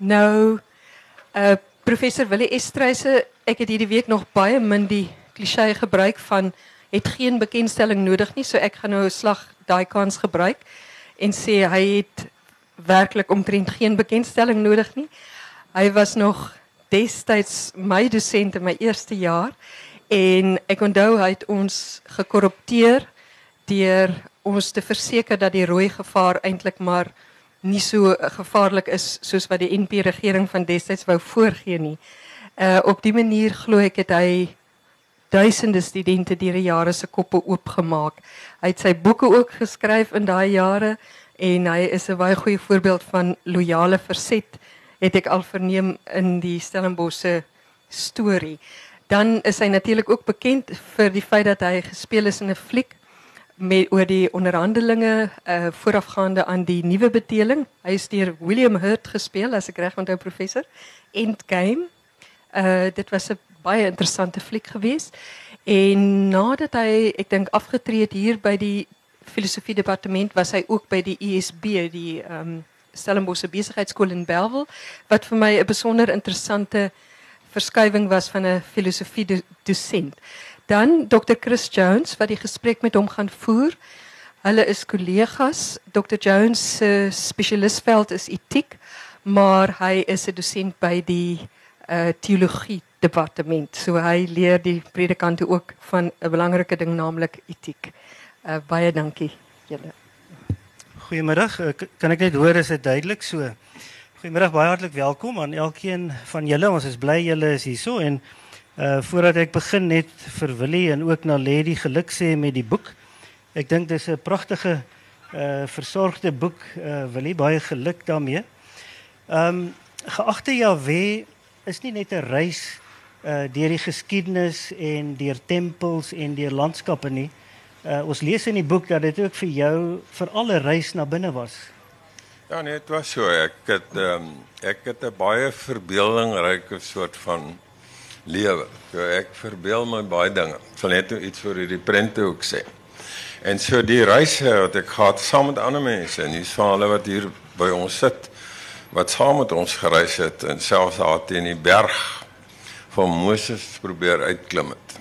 Nou, uh, professor Willie Estreise, ek het hierdie week nog baie min die kliseë gebruik van het geen bekendstelling nodig nie, so ek gaan nou 'n slag daai kans gebruik en sê hy het werklik omtrent geen bekendstelling nodig nie. Hy was nog destyds my dosent in my eerste jaar en ek onthou hy het ons gekorrupteer deur ons te verseker dat die rooi gevaar eintlik maar nie so gevaarlik is soos wat die NP regering van destyds wou voorgee nie. Uh op die manier glo ek het hy duisende studente deur die jare se koppe oopgemaak. Hy het sy boeke ook geskryf in daai jare en hy is 'n baie goeie voorbeeld van loyale verset het ek al verneem in die Stellenbosse storie. Dan is hy natuurlik ook bekend vir die feit dat hy gespeel is in 'n fliek met oor die onderhandelinge uh, voorafgaande aan die nuwe bedeling. Hy is deur William Hurt gespeel as ek reg onthou professor. Endgame. Uh dit was 'n baie interessante fliek geweest. En nadat hy ek dink afgetree het hier by die filosofie departement was hy ook by die ESB, die ehm um, Stellenbosch besigheidskool in Bellville wat vir my 'n besonder interessante verskuiwing was van 'n filosofie do dosent. Dan Dr Chris Jones wat die gesprek met hom gaan voer. Hulle is kollegas. Dr Jones se spesialistveld is etiek, maar hy is 'n dosent by die uh, teologie departement. So hy leer die predikante ook van 'n belangrike ding naamlik etiek. Uh, baie dankie julle. Goeiemiddag. Uh, kan ek net hoor is dit duidelik so? Goeiemiddag, baie hartlik welkom aan elkeen van julle. Ons is bly julle is hier so en uh voordat ek begin net vir Willie en ook na Lady geluk sê met die boek. Ek dink dis 'n pragtige uh versorgde boek uh Willie, baie geluk daarmee. Ehm um, geagte Jawe is nie net 'n reis uh deur die geskiedenis en deur tempels en deur landskappe nie. Uh ons lees in die boek dat dit ook vir jou vir alle reis na binne was. Ja nee, dit was so. Ek het ehm um, ek het 'n baie verbeeldingryke soort van lewe. So ek verbeel my baie dinge. Ek sal net iets vir hierdie prente ook sê. En so die reise wat ek gehad saam met ander mense en dis van hulle wat hier by ons sit wat saam met ons gereis het en selfs daar teen die berg van Moses probeer uitklim het.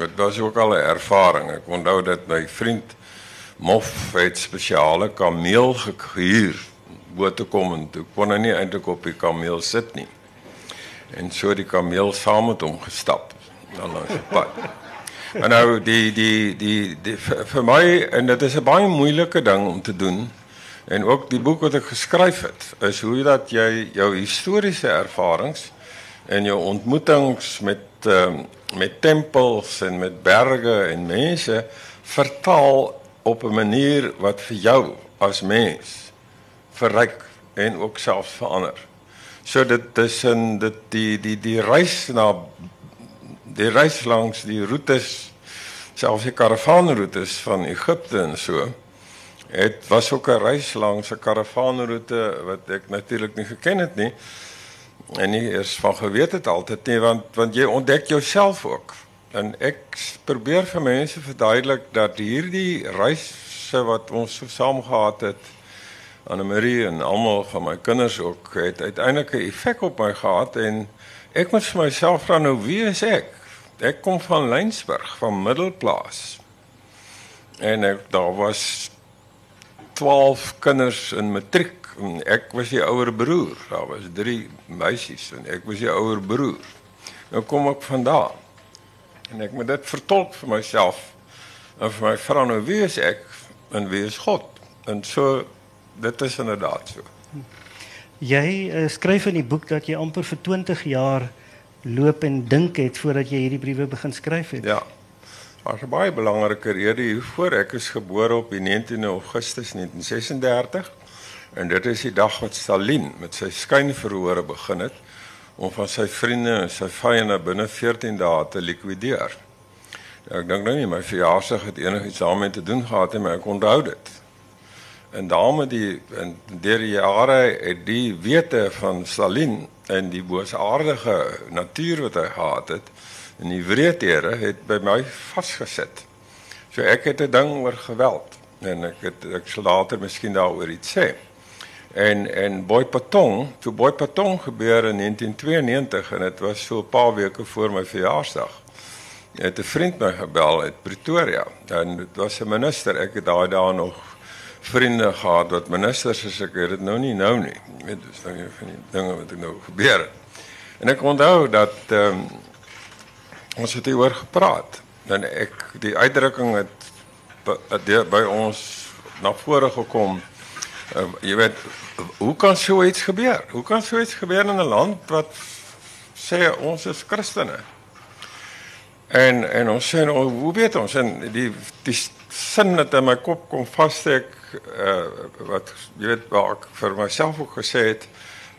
Dit was ook al 'n ervaring. Ek onthou dat my vriend Mof het spesiale kameel gehuur bo te kom en toe kon hy nie eintlik op die kameel sit nie. En so die kameel saam met dan langs die pad. En nou die die die, die my en dit is 'n baie moeilike ding om te doen. En ook die boek wat ek geskryf het, is hoe dat jy jou historiese ervarings en jou ontmoetings met uh, met tempels en met berge en mense vertaal op 'n manier wat vir jou as mens verryk en ook selfs verander. So dit is in dit die die die reis na die reis langs die roetes selfs die karavaanroetes van Egipte en so het was ook 'n reis langs 'n karavaanroete wat ek natuurlik nie geken het nie en nie eers van geweet het altyd nie want want jy ontdek jouself ook. En ek probeer vir mense verduidelik dat hierdie reise wat ons so saam gehad het Anne Marie en almal van my kinders ook het uiteindelik 'n effek op my gehad en ek moet vir myself vra nou wie is ek? Ek kom van Lensburg, van Middelplaas. En ek daar was 12 kinders in matriek en ek was die ouer broer. Daar was 3 meisies en ek was die ouer broer. Nou kom ek vandaan. En ek moet dit vertolk vir myself en vir my vrou nou wie is ek en wie is God? En so dit is inderdaad so. Jy uh, skryf in die boek dat jy amper vir 20 jaar loop en dink het voordat jy hierdie briewe begin skryf het. Ja. Maar 'n baie belangrike rede hiervoor, ek is gebore op die 19 Augustus 1936 En dit is die dag wat Stalin met sy skynverhore begin het om van sy vriende en sy vyande binne 14 dae te likwideer. Ja, ek dink nou nie my verjaarsdag het enigiets daarmee te doen gehad nie, maar ek onthou dit. En daarmee die en deur die jare het die wete van Stalin en die boosaardige natuur wat hy gehad het en die wreedhede het by my vasgesit. So ek het 'n ding oor geweld en ek het ek sal later miskien daaroor iets sê. En en Boy Patong, toe Boy Patong gebeur in 1992 en dit was so 'n paar weke voor my verjaarsdag. Het 'n vriend my gebel uit Pretoria. En dit was 'n minister. Ek het daai dae nog vriende gehad wat ministers is. Ek weet dit nou nie nou nie. Ek weet dis nou een van die dinge wat ek nou gebeur het. En ek onthou dat ehm um, ons het hieroor gepraat. Dan ek die uitdrukking het by, by ons na vore gekom Uh, jy weet hoe kan so iets gebeur? Hoe kan so iets gebeur in 'n land wat sê ons is Christene? En en ons sê nou hoe weet ons en die die sin wat in my kop kom vassteek uh wat jy weet waar ek vir myself ook gesê het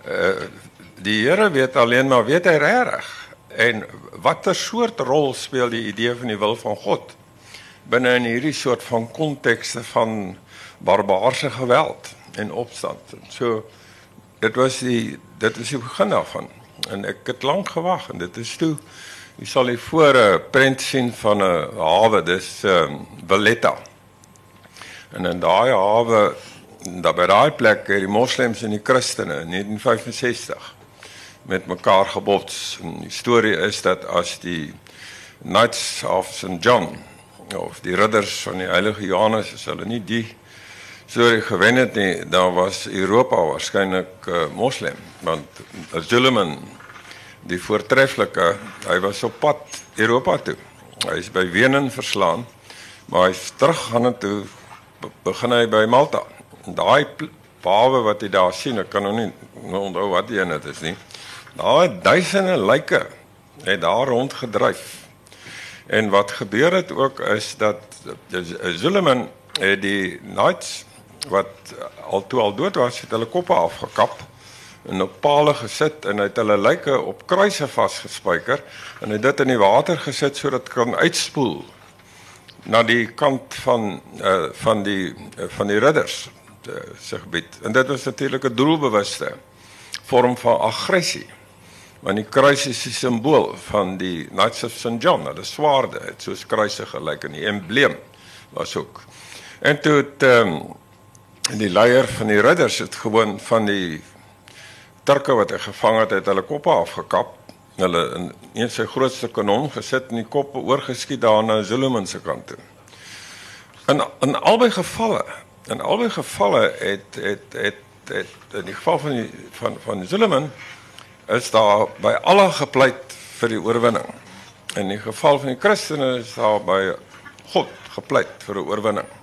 uh die Here weet alleen maar weet hy regtig en watter soort rol speel die idee van die wil van God binne in hierdie soort van kontekste van barbaarse geweld en opstand. So dit was die dit is die begin daarvan. En ek het lank gewag en dit is toe jy sal hier voor 'n prent sien van 'n hawe, dis ehm um, Valletta. En in daai hawe daar by daai plek het die moslems en die christene in 1965 met mekaar gebots. En die storie is dat as die Knights of St John of die ridders van die heilige Johannes, as hulle nie die so gewen het nie, dan was Europa waarskynlik uh, moslim want Zulman die voortreffelike, hy was op pad Europa toe. Hy is by Wenen verslaan, maar hy's terug gaan toe begin hy by Malta. Daai pawe wat jy daar sien, ek kan nou nie onthou wat die een is nie. Daai duisende lyke het daar rond gedryf. En wat gebeur het ook is dat Zulman het die knights wat al toe al dood was, het hulle koppe afgekap en op pale gesit en het hulle lyke op kruise vasgespijker en het dit in die water gesit sodat kan uitspoel na die kant van uh, van die uh, van die ridders uh, se gebied. En dit was natuurlik 'n doelbewuste vorm van aggressie. Want die kruis is 'n simbool van die Knights of St John, hulle swaarde, het soos kruise gelyk en die embleem was ook. En toe het um, die leier van die ridders het gewoon van die Turke wat hy gevang het, het hulle koppe afgekap. Hulle in een sy grootste kanon gesit en die koppe oorgeskiet daar na Zulman se kant toe. In in albei gevalle, in albei gevalle het het het het in die geval van die van van Zulman is daar by alle gepleit vir die oorwinning. In die geval van die Christene is daar by God gepleit vir 'n oorwinning.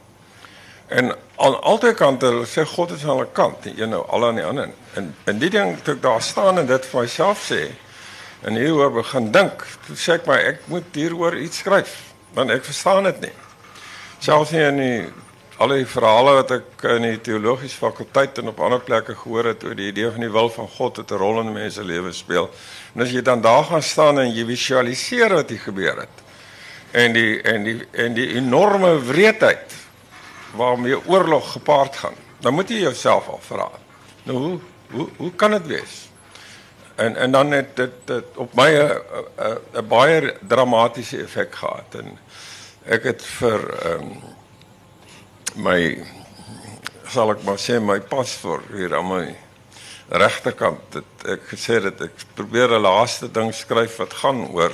En aan albei kante sê God is aan 'n kant, die een nou al aan die ander. En en die ding toe ek daar staan en dit vir myself sê en hieroor begin dink, toe sê ek maar ek moet hieroor iets skryf, want ek verstaan dit nie. Selfs nie in die al die verhale wat ek in die teologiese fakulteit en op ander plekke gehoor het oor die idee van die wil van God het 'n rol in mense lewens speel. En as jy dan daar gaan staan en jy visualiseer wat hier gebeur het en die en die en die enorme wreedheid waarmee oorlog gepaard gaan. Dan moet jy jouself al vra. Nou hoe hoe hoe kan dit wees? En en dan het dit dit op my 'n 'n baie dramatiese effek gehad en ek het vir ehm um, my sal ek maar sê my paspoort hier aan my regterkant dit ek gesê dit ek probeer 'n laaste ding skryf wat gaan oor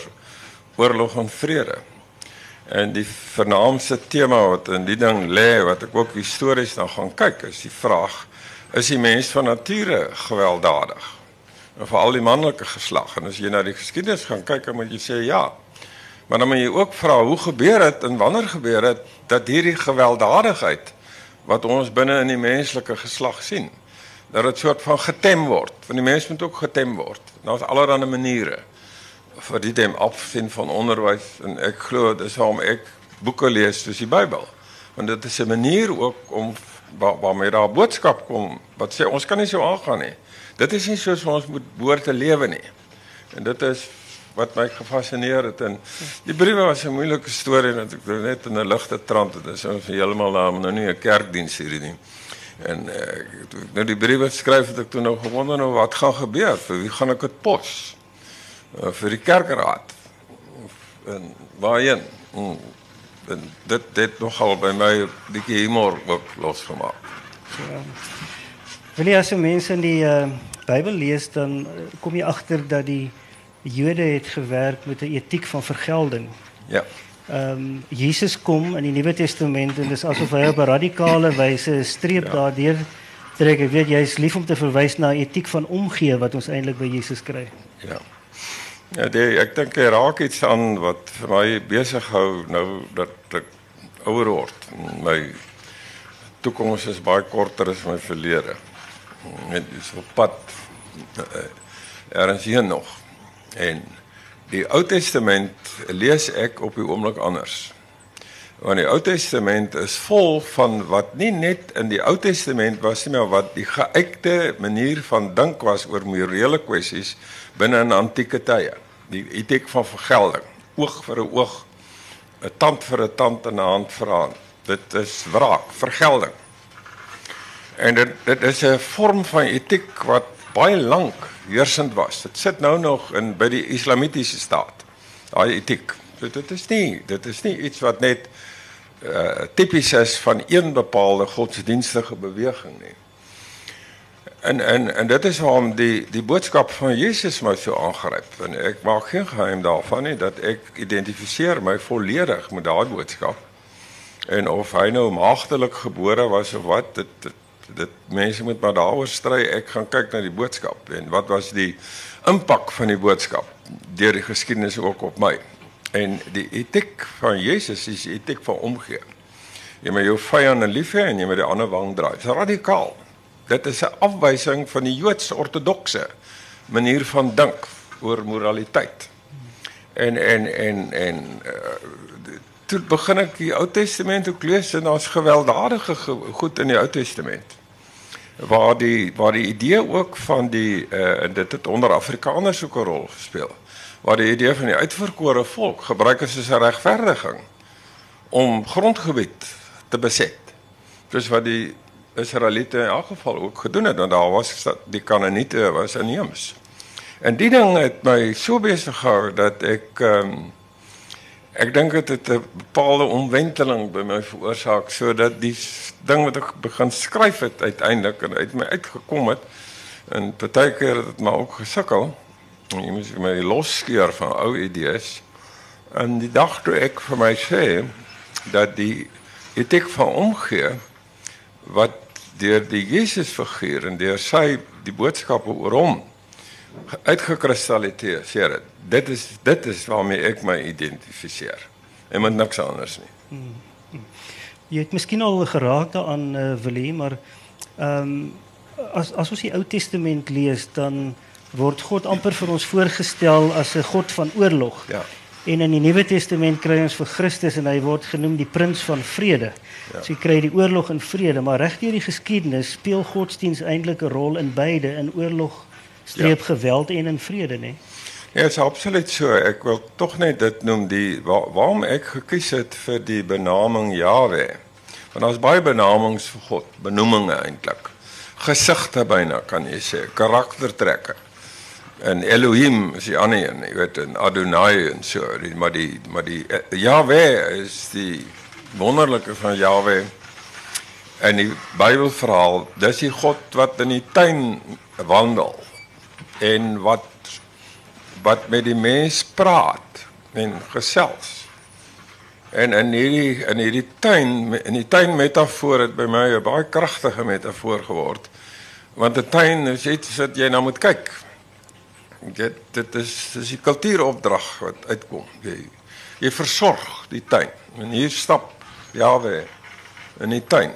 oorlog en vrede. En die vernaamste tema wat in die ding lê wat ek ook histories dan gaan kyk is die vraag is die mens van nature gewelddadig? En veral die manlike geslag en as jy na die geskiedenis gaan kyk dan moet jy sê ja. Maar dan moet jy ook vra hoe gebeur dit en wanneer gebeur dit dat hierdie gewelddadigheid wat ons binne in die menslike geslag sien dat dit soort van getem word. Want die mens moet ook getem word. Daar's allerlei maniere vir die dem afsien van onderwys en ek glo dis waarom ek boeke lees soos die Bybel. Want dit is 'n manier ook om waar waarmee daar boodskap kom wat sê ons kan nie so aangaan nie. Dit is nie soos ons moet behoort te lewe nie. En dit is wat my gefassineer het en die briewe was 'n moeilike storie en ek het net in 'n ligte trant dit is ons heeltemal nou nie 'n kerkdiens hierdie nie. En ek nou die briewe skryf het ek toe nou gewonder nou wat gaan gebeur vir wie gaan ek dit pos? Uh, vir die kerkraad en waarheen mm, en dit dit nogal by my 'n bietjie humor ook losgemaak. Ja. Wil jy as jy mense in die uh, Bybel lees dan uh, kom jy agter dat die Jode het gewerk met 'n etiek van vergelding. Ja. Ehm um, Jesus kom in die Nuwe Testament en dis asof hy op 'n radikale wyse 'n streep ja. daardeur trek. Ek weet jy's lief om te verwys na etiek van omgee wat ons eintlik by Jesus kry. Ja. Ja, die, ek dink hy raak iets aan wat vir my besig hou nou dat ek ouer word. My toekoms is baie korter as my verlede. Net so pad erns hier nog. En die Ou Testament lees ek op die oomblik anders. Want die Ou Testament is vol van wat nie net in die Ou Testament was nie, maar wat die geuite manier van dink was oor morele kwessies binne in antieke tye. Die etiek van vergelding, oog vir 'n oog, 'n tand vir 'n tand en 'n hand vir 'n hand. Dit is wraak, vergelding. En dit dit is 'n vorm van etiek wat baie lank heersend was. Dit sit nou nog in by die islamitiese staat. Daai etiek. So dit is nie dit is nie iets wat net uh tipies is van een bepaalde godsdienstige beweging nie. En en en dit is waarom die die boodskap van Jesus my so aangryp. En ek maak geen geheim daarvan nie dat ek identifiseer my volledig met daai boodskap. En of hy nou maagdelik gebore was of wat, dit, dit dit mense moet maar daaroor stry. Ek gaan kyk na die boodskap en wat was die impak van die boodskap deur die geskiedenis ook op my. En die etiek van Jesus is die etiek van omgee. Jy moet jou vyande lief hê en jy moet die ander wang draai. Dit is radikaal. Dit is 'n afwysing van die Joods-ortodokse manier van dink oor moraliteit. En en en en uh, toe begin ek die Ou Testament ook lees en daar's gewelddadige goed in die Ou Testament. Waar die waar die idee ook van die uh en dit het onder Afrikaners ook 'n rol gespeel. Waar die idee van die uitverkore volk gebruik is as 'n regverdiging om grondgebied te beset. Dis wat die Israeliete in elk geval ook gedoen het want daar was die Kanaaniete was inheems. En die ding het my so besig gehou dat ek ehm um, Ek dink dit het 'n bepaalde omwenteling by my veroorsaak sodat die ding wat ek begin skryf het uiteindelik en uit my uitgekom het en partykeer het dit maar ook gesukkel. Jy moet my losskeer van ou idees. En die dag toe ek vir my sê dat die etiek van omgee wat deur die Jesus figuur en deur sy die boodskappe oor hom uitgekristalliseer het. Dit is dit is waarmee ek my identifiseer. En met niks anders nie. Jy het miskien al geraak daaraan uh, Willem, maar ehm um, as as ons die Ou Testament lees, dan word God amper vir ons voorgestel as 'n God van oorlog. Ja. En in die Nuwe Testament kry ons vir Christus en hy word genoem die prins van vrede. Ja. So jy kry die oorlog en vrede, maar reg deur die geskiedenis speel godsdiens eintlik 'n rol in beide, in oorlog streep ja. geweld en in vrede, né? Ja, dit is absoluut so. Ek wil tog net dit noem die waar, waarom ek gekies het vir die benaming Jahwe. Want daar's baie benamings vir God, benoeminge eintlik. Gesigte byna kan jy sê, karaktertrekke. En Elohim is die ander een, jy weet, en Adonai en so, die, maar die maar die eh, Jahwe is die wonderlike van Jahwe. En die Bybelverhaal, dis die God wat in die tuin wandel en wat wat met die mens praat en gesels. En in hierdie in hierdie tuin in die tuin metafoor het by my 'n baie kragtige metafoor geword. Want 'n tuin is iets wat jy nou moet kyk. Dit dit is dis die kultuuropdrag wat uitkom. Jy jy versorg die tuin. En hier stap Jawe in die tuin.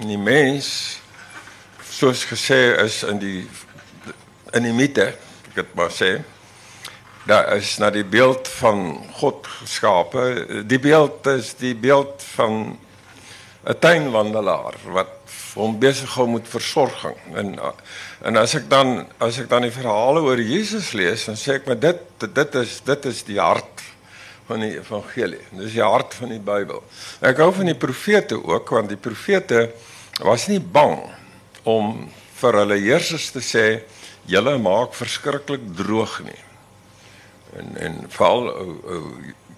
En die mens soos gesê is in die in die mite, ek het maar sê, daar is na die beeld van God geskape. Die beeld is die beeld van 'n tuinwandelaar wat hom besig hou met versorging. En en as ek dan as ek dan die verhale oor Jesus lees, dan sê ek maar dit dit is dit is die hart van die evangelie. Dis die hart van die Bybel. Ek hou van die profete ook want die profete was nie bang om vir hulle heersers te sê julle maak verskriklik droog nie. En en veral ou ou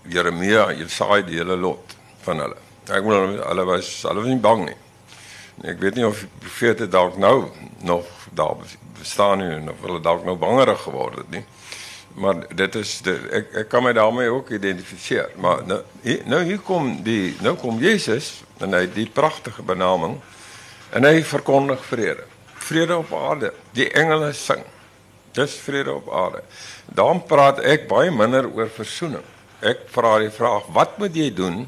Jeremia, Jesaja die hele lot van hulle. Ek wil hulle was hulle was nie bang nie. Ek weet nie of die profete dalk nou nog daar bestaan nie of hulle dalk nou bangerig geword het nie. Maar dit is de, ek ek kan my daarmee ook identifiseer. Maar nou hier, nou hier kom die nou kom Jesus en hy die pragtige benaming en hy verkondig vrede. Vrede op aarde. Die engele sing. Dis vrede op aarde. Daarom praat ek baie minder oor versoening. Ek vra die vraag, wat moet jy doen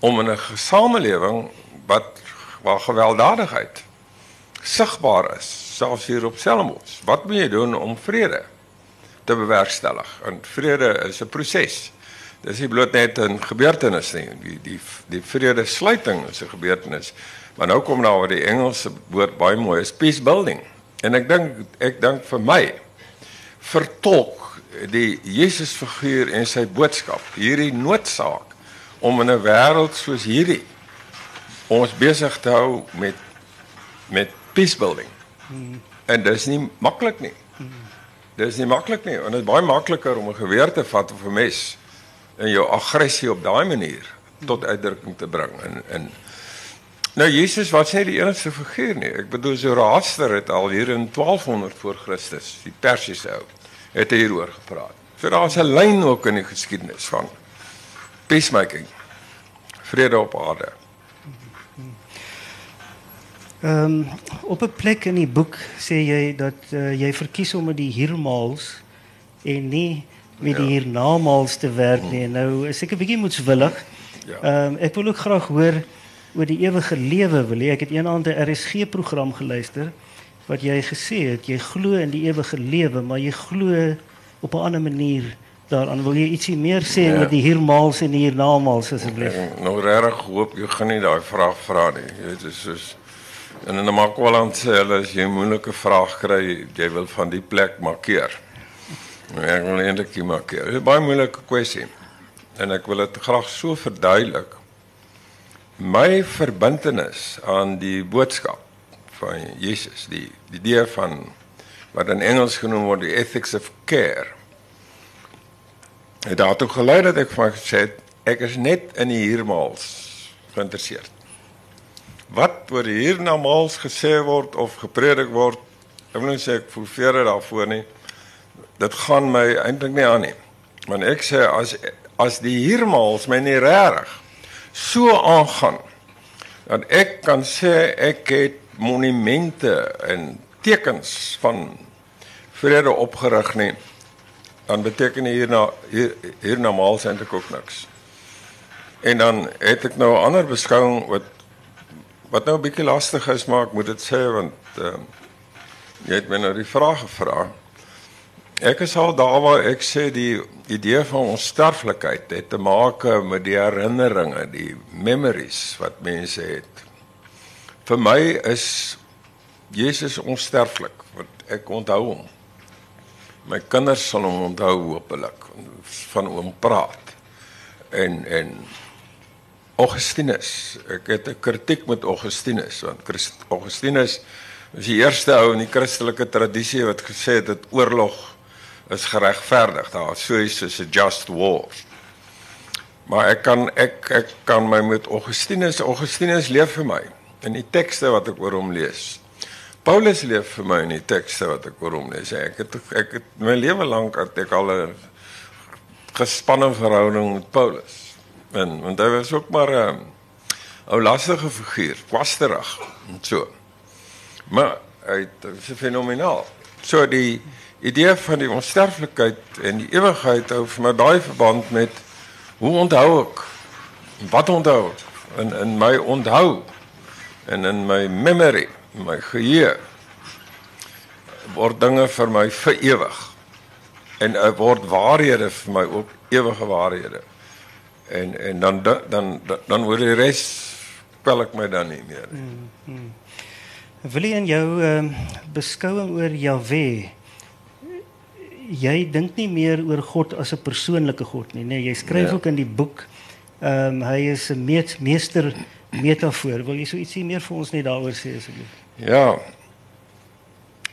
om in 'n samelewing wat waar gewelddadigheid sigbaar is, selfs hier op Stellenbosch. Wat moet jy doen om vrede te bewerkstellig? En vrede is 'n proses. Dis nie bloot net 'n gebeurtenis nie. Die die die vrede sluiting is 'n gebeurtenis. Maar nou kom daar waar die Engelse woord baie mooi is, peace building. En ek dink ek dink vir my vertolk die Jesus figuur en sy boodskap hierdie noodsaak om in 'n wêreld soos hierdie ons besig te hou met met peace building. Hmm. En dit is nie maklik nie. Hmm. Dit is nie maklik nie. En dit is baie makliker om 'n geweer te vat of 'n mes en jou aggressie op daai manier tot uitdrukking te bring in in Nou Jesus was nie die enigste figuur nie. Ek bedoel Zoroaster het al hier in 1200 voor Christus, die Persiese ou, het hieroor gepraat. So daar's 'n lyn ook in die geskiedenis van peacemaking. Vrede op aarde. Ehm um, op 'n plek in die boek sê jy dat uh, jy verkies om met die hiermaals en nie met die hiernamaals te werk nie. Nou is ek 'n bietjie moetswillig. Ja. Ehm um, wil ook graag hoor oor die ewige lewe wil jy. Ek het eendag 'n RSG program geluister wat jy gesê het jy glo in die ewige lewe, maar jy glo op 'n ander manier daaraan. Wil jy ietsie meer sê ja. met die hiermaals en die hiernamaals asseblief? Nou regtig hoop jy gaan nie daai vraag vra nie. Jy weet dit is soos En in 'n Makwaland sê hulle as jy 'n moeilike vraag kry, jy wil van die plek markeer. Nou ek wil eintlik nie markeer. Dit is 'n baie moeilike kwessie. En ek wil dit graag so verduidelik. My verbintenis aan die boodskap van Jesus, die die idee van wat in Engels genoem word die ethics of care. Het daartoe gelei dat ek van gesê het ek is net in die hiermaals geïnteresseerd wat oor hiernamaals gesê word of gepredik word, ek wil nie sê ek voel vrede daarvoor nie. Dit gaan my eintlik nie aan nie. Want ek sê as as die hiermaals my nie reg so aangaan dat ek kan sê ek het monumente en tekens van vrede opgerig nie dan beteken hierna hier, hiernamaals eintlik ook niks. En dan het ek nou 'n ander beskouing wat Wat nou 'n bietjie lastig is, maar ek moet dit sê want ehm uh, jy het my nou die vraag gevra. Ek is al daar waar ek sê die idee van ons sterflikheid het te maak met die herinneringe, die memories wat mense het. Vir my is Jesus onsterflik want ek onthou hom. My kinders sal hom onthou hopelik van hom praat. En en Augustinus. Ek het 'n kritiek met Augustinus want Christ, Augustinus is die eerste ou in die Christelike tradisie wat gesê het dat oorlog is geregverdig. Daar is so iets soos 'n just war. Maar ek kan ek ek kan my met Augustinus, Augustinus leef vir my in die tekste wat ek oor hom lees. Paulus leef vir my in die tekste wat ek oor hom lees. Ek het ek het my lewe lank het ek al 'n gespanne verhouding met Paulus in want hy was ook maar 'n um, ou lastige figuur, kwasterig en so. Maar hy is fenomenaal. So die idee van die onsterflikheid en die ewigheid hou vir my daai verband met hoe onthou ek? Wat onthou ek? In in my onthou en in my memory, my geheue word dinge vir my vir ewig. En uh, word waarhede vir my ook ewige waarhede en en dan dan dan, dan oor die res pel ek my dan nie meer. Hmm, hmm. Wil jy in jou ehm uh, beskouing oor Jahwe jy dink nie meer oor God as 'n persoonlike God nie, nee, jy skryf ja. ook in die boek ehm um, hy is 'n meester metafoor. Wil jy so ietsie meer vir ons net daaroor sê asseblief? Ja,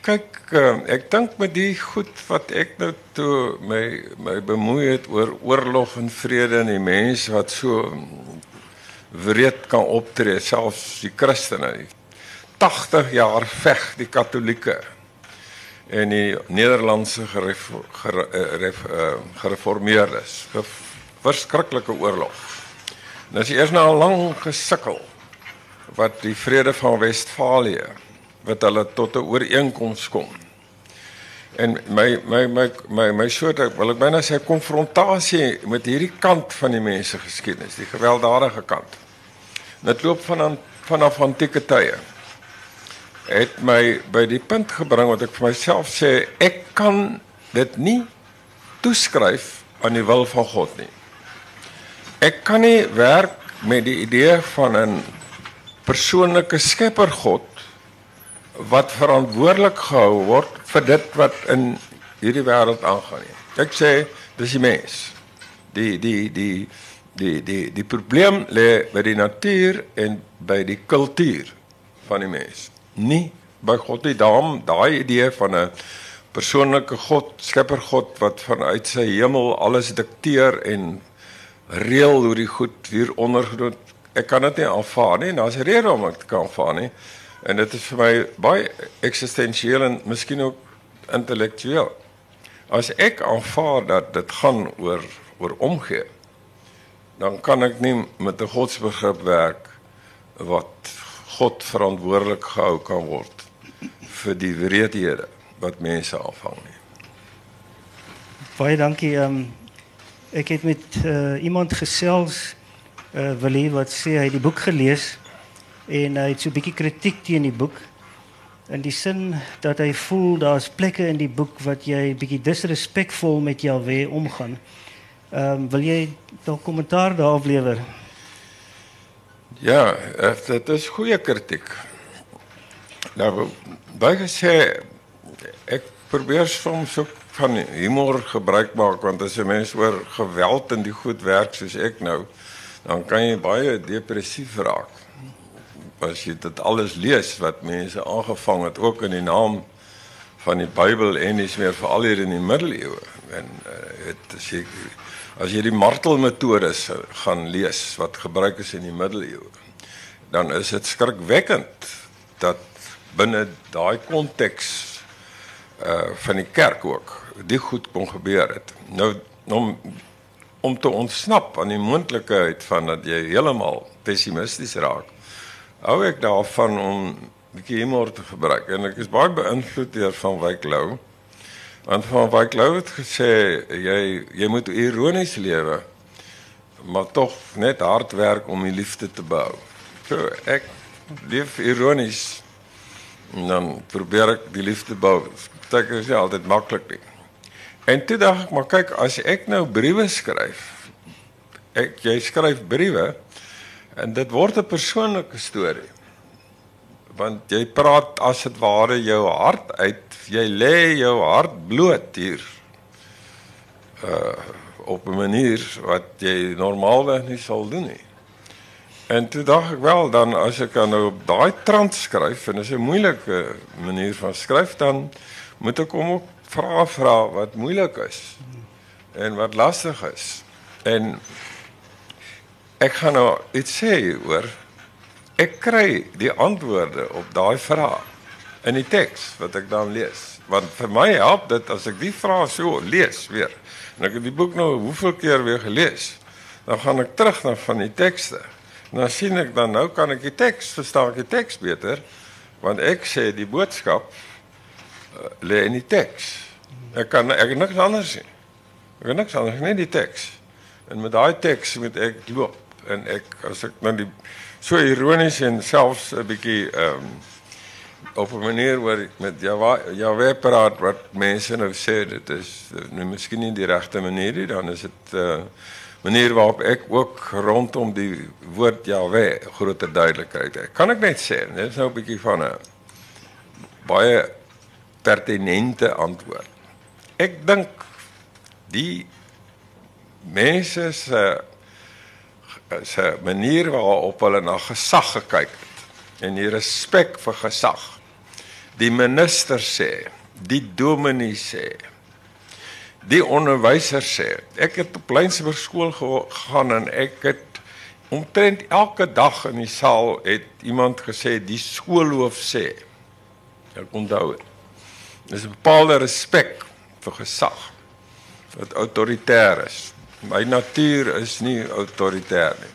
kyk uh, ek dink met die goed wat ek nou toe my my bemoei het oor oorlog en vrede en die mense wat so wreed kan optree selfs die Christene 80 jaar veg die Katolieke en die Nederlandse geref, geref, uh, gereformeerdes. Ge, verskriklike oorlog. En as jy eers nou al lank gesukkel wat die vrede van Westfalië wat hulle tot 'n ooreenkoms kom. En my my my my my soort wil ek byna sê konfrontasie met hierdie kant van die mense geskiedenis, die gewelddadige kant. Dit loop van vanaf antieke tye het my by die punt gebring wat ek vir myself sê ek kan dit nie toeskryf aan die wil van God nie. Ek kan nie werk met die idee van 'n persoonlike skepper God wat verantwoordelik gehou word vir dit wat in hierdie wêreld aangaan nie. Ek sê dis die mens. Die die die die die die probleem lê by die natuur en by die kultuur van die mens nie by God nie. Daarom daai idee van 'n persoonlike God, Skepper God wat vanuit sy hemel alles dikteer en reël hoe die goed hier ondergedoen. Ek kan dit nie aanvaar nie. Daar's 'n rede om dit te kan aanvaar nie. En dit is vir my baie eksistensieel en miskien ook intellektueel. As ek aanvaar dat dit gaan oor oor omgee, dan kan ek nie met 'n godsbegrip werk wat God verantwoordelik gehou kan word vir die wreedhede wat mense afhang nie. Baie dankie. Um, ek het met uh, iemand gesels uh, Willie wat sê hy het die boek gelees en hy het so 'n bietjie kritiek teen die boek in die sin dat hy voel daar's plekke in die boek wat jy bietjie disrespekvol met Jahwe omgaan. Ehm um, wil jy dalk kommentaar daarop lewer? Ja, dit is goeie kritiek. Nou, baie sê ek probeer soms ook van humor gebruik maak want as 'n mens oor geweld en die goed werk soos ek nou, dan kan jy baie depressief raak. As jy dit alles lees wat mense aangevang het ook in die naam van die Bybel en dis meer veral hier in die middeleeue en uh, is seker As jy die martelmetodes gaan lees wat gebruik is in die middeleeue, dan is dit skrikwekkend dat binne daai konteks uh van die kerk ook die goed kon gebeur het. Nou om om te ontsnap aan die moontlikheid van dat jy heeltemal pessimisties raak. Hou ek daarvan om 'n bietjie humor te gebruik en ek is baie beïnvloed deur van Wyk Lou. Want van wat Clou het gesê, jy jy moet ironies lewe, maar tog net hard werk om die liefde te bou. So ek leef ironies en dan probeer ek die liefde bou. Dit is nie altyd maklik nie. En toe dink ek, maar kyk, as ek nou briewe skryf, ek jy skryf briewe en dit word 'n persoonlike storie want jy praat as dit ware jou hart uit jy lê jou hart bloot hier uh op 'n manier wat jy normaalweg nie sal doen nie. En toe dink ek wel dan as ek dan nou op daai trant skryf en dit is 'n moeilike manier van skryf dan moet ek hom ook vra vra wat moeilik is en wat lastig is. En ek gaan nou iets sê oor Ek kry die antwoorde op daai vrae in die teks wat ek dan lees. Want vir my help dit as ek die vrae so lees weer. En ek het die boek nou hoeveel keer weer gelees. Dan gaan ek terug na van die tekste. En dan sien ek dan nou kan ek die teks verstaan, die teks beter want ek sê die boodskap uh, lê in die teks. Ek kan ek niks anders sien. Ek kan niks anders net die teks. En met daai teks moet ek loop en ek as ek nou die so ironies en selfs 'n bietjie ehm um, op 'n manier waar met ja ja weer praat wat mense nou sê dit is nou miskien nie die regte manier nie dan is dit 'n uh, manier waarop ek ook rondom die woord Jahwe groter duidelikheid het. Kan ek net sê, dit is nou 'n bietjie van 'n baie pertinente antwoord. Ek dink die mense se uh, is 'n manier waarop hulle na gesag gekyk het en die respek vir gesag. Die minister sê, die dominee sê, die onderwyser sê. Ek het op Lynsburg skool gegaan en ek het omtrent elke dag in die saal het iemand gesê die skoolhoof sê. Ek onthou dit. Dis 'n bepaalde respek vir gesag wat autoritair is. My natuur is nie autoritair nie.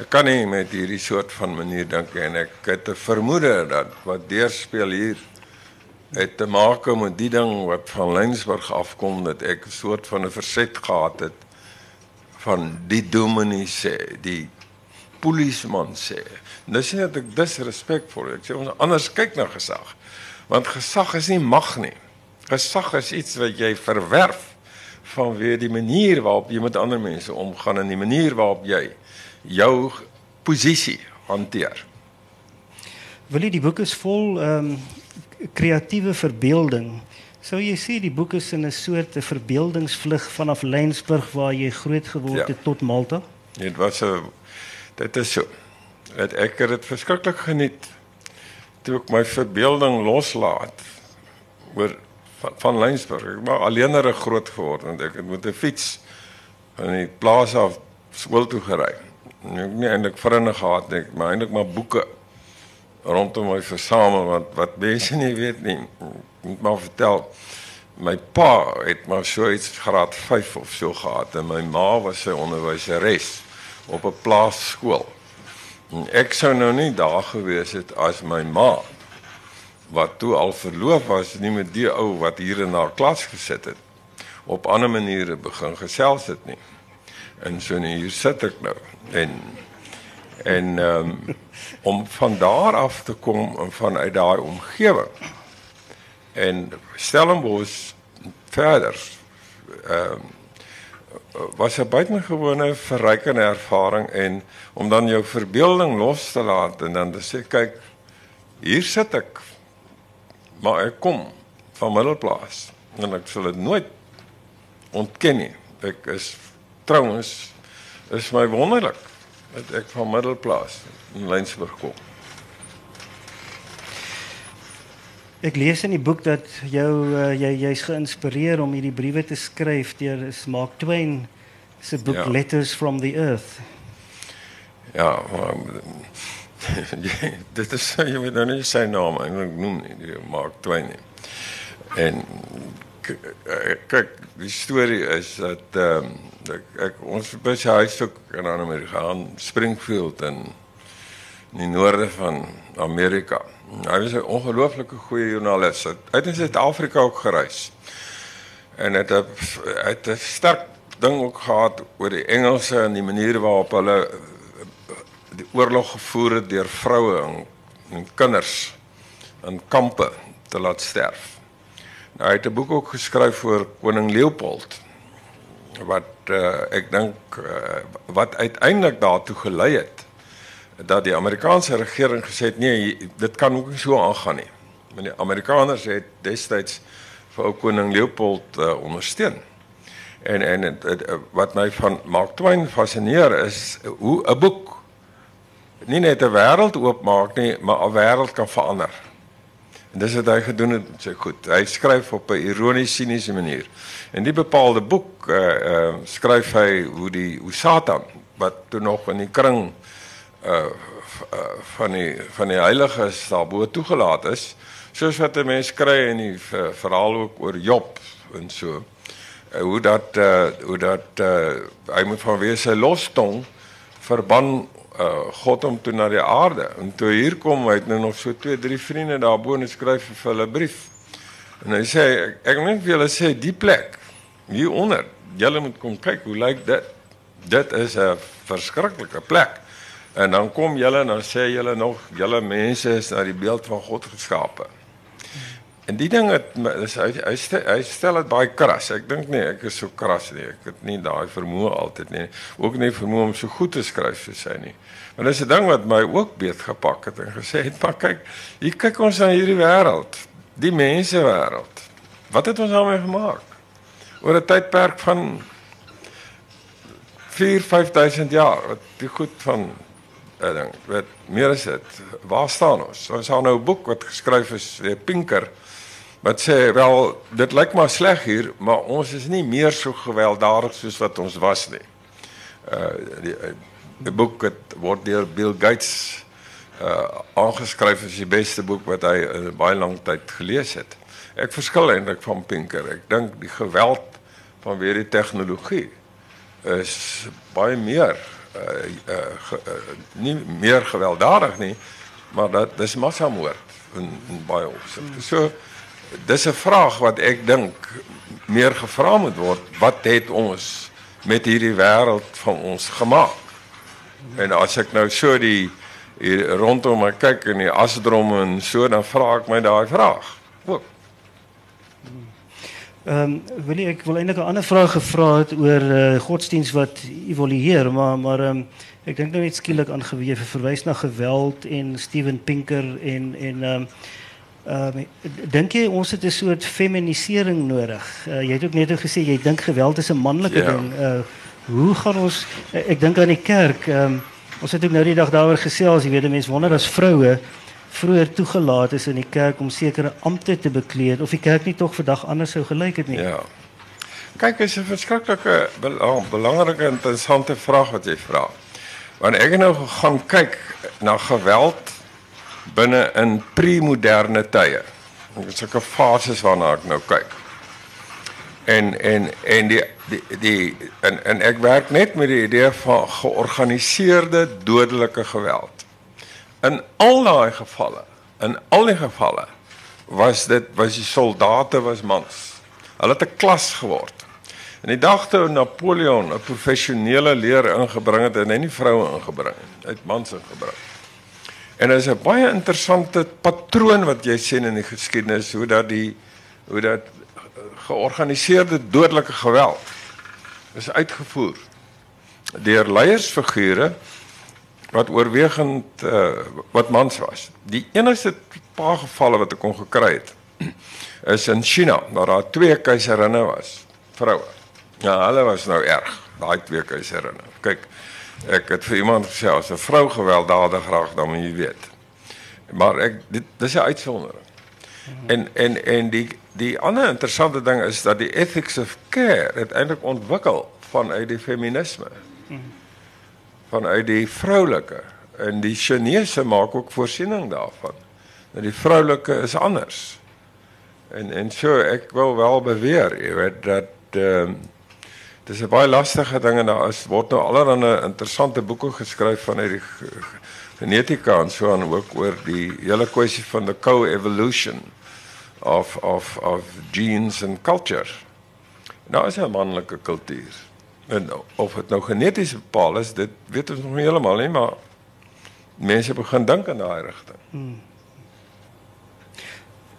Ek kan nie met hierdie soort van manier dink en ek het 'n vermoede dat wat deurspeel hier het te maak met die ding wat van Lensburg afkom dat ek 'n soort van 'n verset gehad het van die dominee sê, die polisieman sê. Dis nie dat ek disrespekvol ek sê ons anders kyk na gesag. Want gesag is nie mag nie. Gesag is iets wat jy verwerf vanweë die manier waarop jy met ander mense omgaan en die manier waarop jy jou posisie hanteer. Wil jy die boek is vol ehm um, kreatiewe verbeelding. Sou jy sê die boek is in 'n soort 'n verbeeldingsvlug vanaf Lensburg waar jy groot geword ja. het tot Malta? Dit was 'n dit is so. Het ek het dit verskriklik geniet toe ek my verbeelding loslaat oor van, van Lensburg. Ek was alleenere groot geword en ek het met 'n fiets van die plaas af skool toe gery. Ek het nie eintlik vriende gehad nie, maar eintlik maar boeke rondom my versamel want wat mense nie weet nie. Ek moet maar vertel. My pa het maar so iets graad 5 of so gehad en my ma was sy onderwyseres op 'n plaasskool. En ek sou nou nie daar gewees het as my ma wat toe al verloof was nie met die ou wat hier in haar klas gesit het. Op ander maniere begin gesels het nie. En so nee, hier sit ek nou. En en um, om van daar af te kom en vanuit daai omgewing. En Stellenbosch verder ehm um, was 'n buitengewone verrykende ervaring en om dan jou verbeelding los te laat en dan te sê kyk hier sit ek maar ek kom van Middelplaas en ek sal dit nooit ontken nie ek is trouens is my wonderlik dat ek van Middelplaas in Lensburg kom. Ek lees in die boek dat jou uh, jy jy's geïnspireer om hierdie briewe te skryf deur Mark Twain se boek ja. Letters from the Earth. Ja, maar, dit is jy weet nou nie sy naam eintlik noem nie, die Mark Twain nie. En kyk, die storie is dat ehm um, ek, ek ons by sy huis ook in Amerika Springfield in in die noorde van Amerika. Hy was 'n ongelooflike goeie joernalis. Hy het in Suid-Afrika ook gereis. En het het 'n sterk ding ook gehad oor die Engelse en die manier waarop hulle die oorlog gevoer het deur vroue en, en kinders in kampe te laat sterf. Nou, hy het 'n boek ook geskryf oor koning Leopold wat uh, ek dink uh, wat uiteindelik daartoe gelei het dat die Amerikaanse regering gesê het nee dit kan ook nie so aangaan nie. Maar die Amerikaners het destyds vir ou koning Leopold uh, ondersteun. En en het, het, wat my van Mark Twain fascineer is hoe 'n boek nie net 'n wêreld oopmaak nie, maar 'n wêreld kan verander. En dis wat hy gedoen het, sê goed. Hy skryf op 'n ironiese siniese manier. En die bepaalde boek uh uh skryf hy hoe die hoe Satan wat toe nog in die kring uh van die van die heiliges daarbo toegelaat is, soos wat 'n mens kry in die verhaal ook oor Job en so. Uh, hoe dat uh hoe dat uh hy moet vanweë sy lostong verban uh, God hom toe na die aarde en toe hier kom hy het nou nog so twee drie vriende daarbo en skryf vir hulle 'n brief. En hy sê ek, ek moet vir julle sê die plek hier onder, julle moet kom kyk hoe lyk dit. Dit is 'n verskriklike plek. En dan kom julle en dan sê julle nog julle mense is na die beeld van God geskape. En die ding het is hy hy stel, hy stel dit baie kras. Ek dink nie ek is so kras nie. Ek het nie daai vermoë altyd nie. Ook nie vermoë om so goed te skryf soos hy nie. Maar dis 'n ding wat my ook beet gepak het en gesê het, "Maar kyk, hier kyk ons na hierdie wêreld, die mense wêreld. Wat het ons daarmee gemaak? Oor 'n tydperk van 4 5000 jaar wat die goed van ek dink, weet meer as dit. Waar staan ons? Ons het nou 'n boek wat geskryf is deur Pinker wat sê wel dit lyk maar sleg hier, maar ons is nie meer so gewelddadig soos wat ons was nie. Uh die uh, 'n boek het word deur Bill Gates uh aangeskryf as die beste boek wat hy in baie lank tyd gelees het. Ek verskil eintlik van Pinker. Ek dink die geweld van weer die tegnologie is baie meer uh, uh, ge, uh nie meer gewelddadig nie, maar dat dis massamoord in, in baie opsigte. So dis 'n vraag wat ek dink meer gevra moet word. Wat het ons met hierdie wêreld van ons gemaak? En as ek nou so die hier rondom my kyk in die asdrom en so dan vra ek my daai vraag. Ook. Ehm um, wil ek wil eintlik 'n ander vraag gevra het oor uh, godsdiens wat evolueer, maar maar ehm um, ek dink nou net skielik aan geweef verwys na geweld en Steven Pinker en en ehm um, um, dink jy ons het 'n soort feminisering nodig? Uh, jy het ook net gesê jy dink geweld is 'n manlike ja. ding. Uh, hoe gaan ons uh, ek dink aan die kerk ehm um, Ons het ook nou die dag daaroor gesels, jy weet mense wonder as vroue vroeër toegelaat is in die kerk om sekere amptes te bekleed of die kerk nie tog vandag anders sou gelyk het nie. Ja. Kyk, is 'n verskriklike belang, belangrike interessante vraag wat jy vra. Want ek het nou gegaan kyk na geweld binne in pre-moderne tye. Dit is 'n fases waarna ek nou kyk en en en die die die en en ek werk net met die idee van georganiseerde dodelike geweld. In al daai gevalle, in al die gevalle was dit was die soldate was mans. Hulle het 'n klas geword. En die dag toe Napoleon 'n professionele leer ingebring het, het hy nie vroue ingebring nie, hy het mans ingebring. En dit is 'n baie interessante patroon wat jy sien in die geskiedenis hoe dat die hoe dat georganiseerde dodelike geweld is uitgevoer deur leiersfigure wat oorwegend uh, wat mans was. Die enigste paar gevalle wat ek kon gekry het is in China waar daar twee keiserinne was, vroue. Ja, hulle was nou erg, daai twee keiserinne. Kyk, ek het vir iemand gesê as 'n vrou gewelddadig raak dan moet jy weet. Maar ek dit dis 'n uitsondering. En en en die die ander interessante ding is dat die ethics of care uiteindelik ontwikkel vanuit die feminisme. Vanuit die vroulike en die Chinese maak ook voorsiening daarvan. Dat die vroulike is anders. En en so ek wil wel beweer, jy weet dat ehm uh, dis 'n baie lastige ding en daar is nou allerlei interessante boeke geskryf van hierdie genetika en so aan ook oor die hele kwessie van the co-evolution of of of genes and culture. Nou is 'n manlike kultuur. En of dit nou geneties bepaal is, dit weet ons nog nie heeltemal nie, maar mense begin dink in daai rigting. Hmm.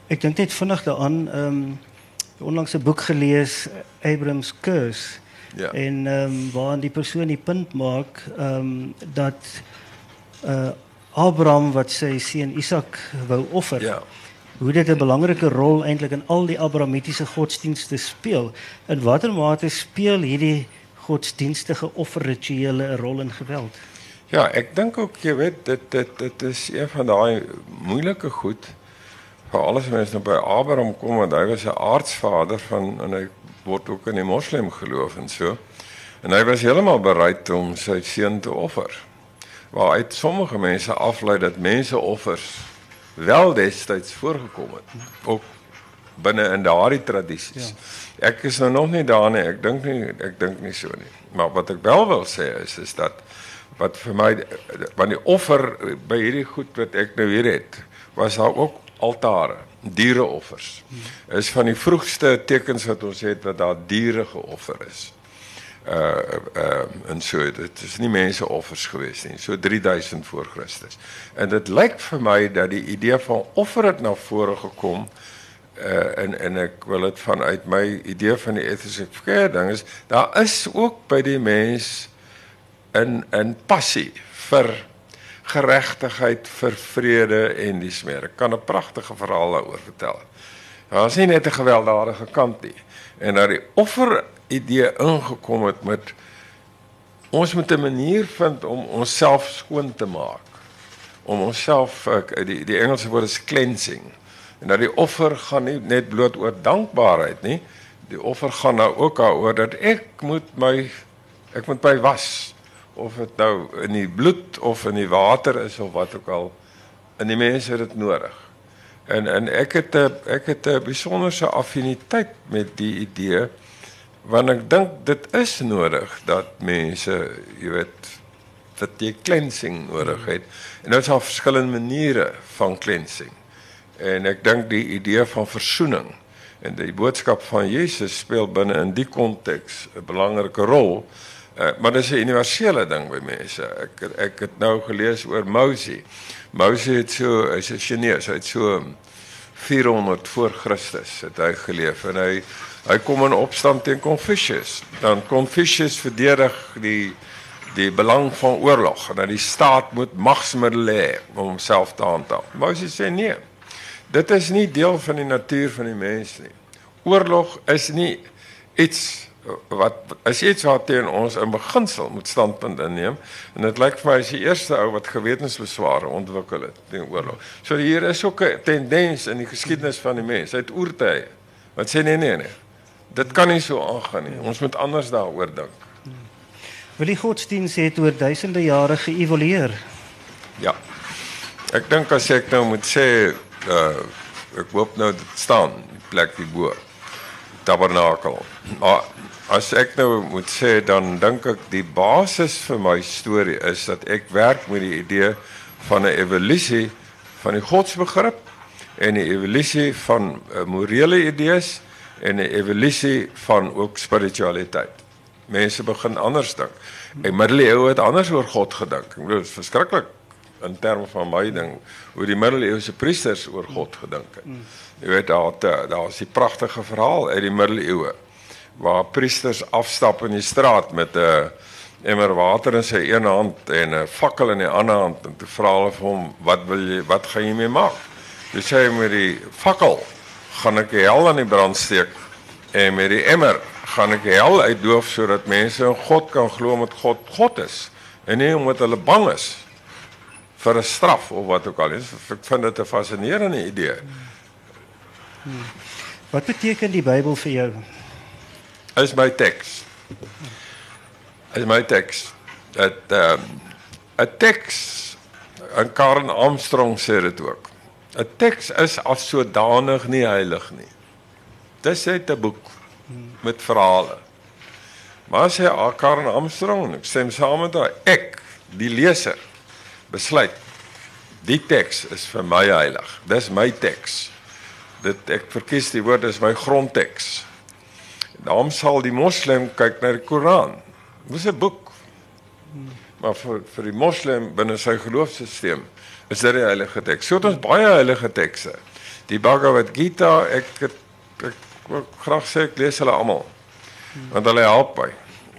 Ek dink net vinnig ehm onlangs 'n boek gelees, Abraham's Curse. Ja. En ehm um, waar die persoon die punt maak ehm um, dat uh Abraham wat sy seun Isak wou offer. Ja hoe dit 'n belangrike rol eintlik in al die Abrahamitiese godsdienste speel. In watter mate speel hierdie godsdienstige offerrituele 'n rol in geweld? Ja, ek dink ook jy weet dit dit dit is een van daai moeilike goed vir alles mense nou by Abraham kom want hy was 'n aardsvader van en hy word ook in die moslim geloof en so. En hy was heeltemal bereid om sy seun te offer. Waar uit sommige mense aflei dat mense offers wel destyds voorgekom het ook binne in daardie tradisies. Ja. Ek is nou nog nie daar nie. Ek dink nie ek dink nie so nie. Maar wat ek wel wil sê is is dat wat vir my die offer by hierdie goed wat ek nou hier het, was daar ook altare, diereoffers. Is van die vroegste tekens wat ons het wat daar diere geoffer is. Uh uh en so dit is nie mense offers gewees nie. So 3000 voor Christus. En dit lyk vir my dat die idee van offer het na vore gekom uh en en ek wil dit vanuit my idee van die etiese verkeerding is daar is ook by die mens in in passie vir geregtigheid vir vrede en dis meer ek kan 'n pragtige verhaal daaroor vertel daar is nie net 'n gewelddadige kant nie en dat die offer idee ingekom het met ons moet 'n manier vind om onsself skoon te maak. Om onsself die die Engelse woord is cleansing. En dat die offer gaan nie net bloot oor dankbaarheid nie. Die offer gaan nou ook daaroor dat ek moet my ek moet my was of dit nou in die bloed of in die water is of wat ook al. En die mense het dit nodig. En en ek het 'n ek het 'n besonderse affiniteit met die idee want ek dink dit is nodig dat mense, jy weet, dat jy cleansing nodig het. En daar is al verskillende maniere van cleansing. En ek dink die idee van verzoening en die boodskap van Jesus speel binne in die konteks 'n belangrike rol. Uh, maar dit is 'n universele ding by mense. Ek ek het nou gelees oor Moses. Moses het so hy's 'n Chinese, hy het so 400 voor Christus het hy geleef en hy hy kom in opstand teen Confucius. Dan Confucius verdedig die die belang van oorlog en dat die staat moet magsmiddels hê om homself te handhaaf. Moses sê nee. Dit is nie deel van die natuur van die mens nie. Oorlog is nie iets wat as iets wat teen ons in beginsel moet standpunt inneem en dit lyk vir my as die eerste ou wat gewetensbesware ontwikkel het teen oorlog. So hier is ook 'n tendens in die geskiedenis van die mens uit oertye wat sê nee nee nee. Dit kan nie so aangaan nie. Ons moet anders daaroor dink. Wil die godsdienst het oor duisende jare geëvolueer? Ja. Ek dink as ek nou moet sê uh ek hoop nou dit staan die plek die bo tabernakel. Maar as ek nou moet sê dan dink ek die basis vir my storie is dat ek werk met die idee van 'n evolusie van die godsbegrip en 'n evolusie van uh, morele idees en 'n evolusie van ook spiritualiteit. Mense begin anders dink. En middeleeue het anders oor God gedink. Ek bedoel dit is verskriklik in terme van my ding hoe die middeleeuse priesters oor God gedink het. Jy weet daar daar's die pragtige verhaal uit die middeleeue waar priesters afstap in die straat met 'n emmer water in sy een hand en 'n fakkel in die ander hand en toe vra hulle vir hom wat wil jy wat gaan jy mee maak? Hy sê met die fakkel gaan ek die hel aan die brand steek en met die emmer gaan ek die hel uitdoof sodat mense in God kan glo omdat God God is en nie omdat hulle bang is vir 'n straf of wat ook al is. Ek vind dit 'n fascinerende idee. Hmm. Wat beteken die Bybel vir jou? Is my teks. Is my teks. Dat ehm um, 'n teks en Karen Armstrong sê dit ook. 'n Teks is as sodanig nie heilig nie. Dis net 'n boek met verhale. Maar sê Karen Armstrong, ek stem saam met haar, ek, die leser, besluit die teks is vir my heilig. Dis my teks. Dit ek verkies die woord is my grondteks. Daarom sal die moslim kyk na die Koran. Dis 'n boek. Maar vir vir die moslim binne sy geloofsstelsel is dit die heilige teks. So het ons baie heilige tekste. Die Bhagavad Gita, ek ek, ek graag sê ek lees hulle almal. Want hulle help my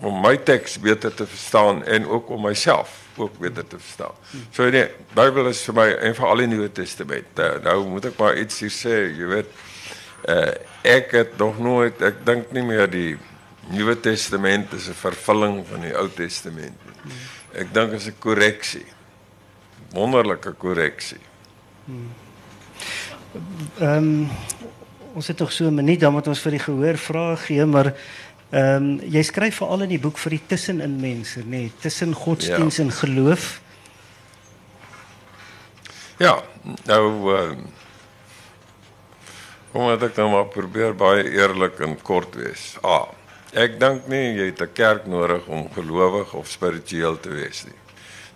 om my teks beter te verstaan en ook om myself ook beter te verstaan. So nee, Bybel is vir my en vir al die Nuwe Testament. Uh, nou moet ek maar iets hier sê, jy weet, uh, ek het nog nooit ek dink nie meer die Nuwe Testament is 'n vervulling van die Ou Testament nie. Ek dink is 'n korreksie. Wonderlike korreksie. Ehm um, ons het nog so 'n minuut dan moet ons vir die gehoor vrae gee, maar Ehm um, jy skryf veral in die boek vir die tussenin mense, nê, nee, tussen godsdiens ja. en geloof. Ja, nou ehm uh, Kom ek dan maar probeer baie eerlik en kort wees. Ah, ek dink nie jy het 'n kerk nodig om gelowig of spiritueel te wees nie.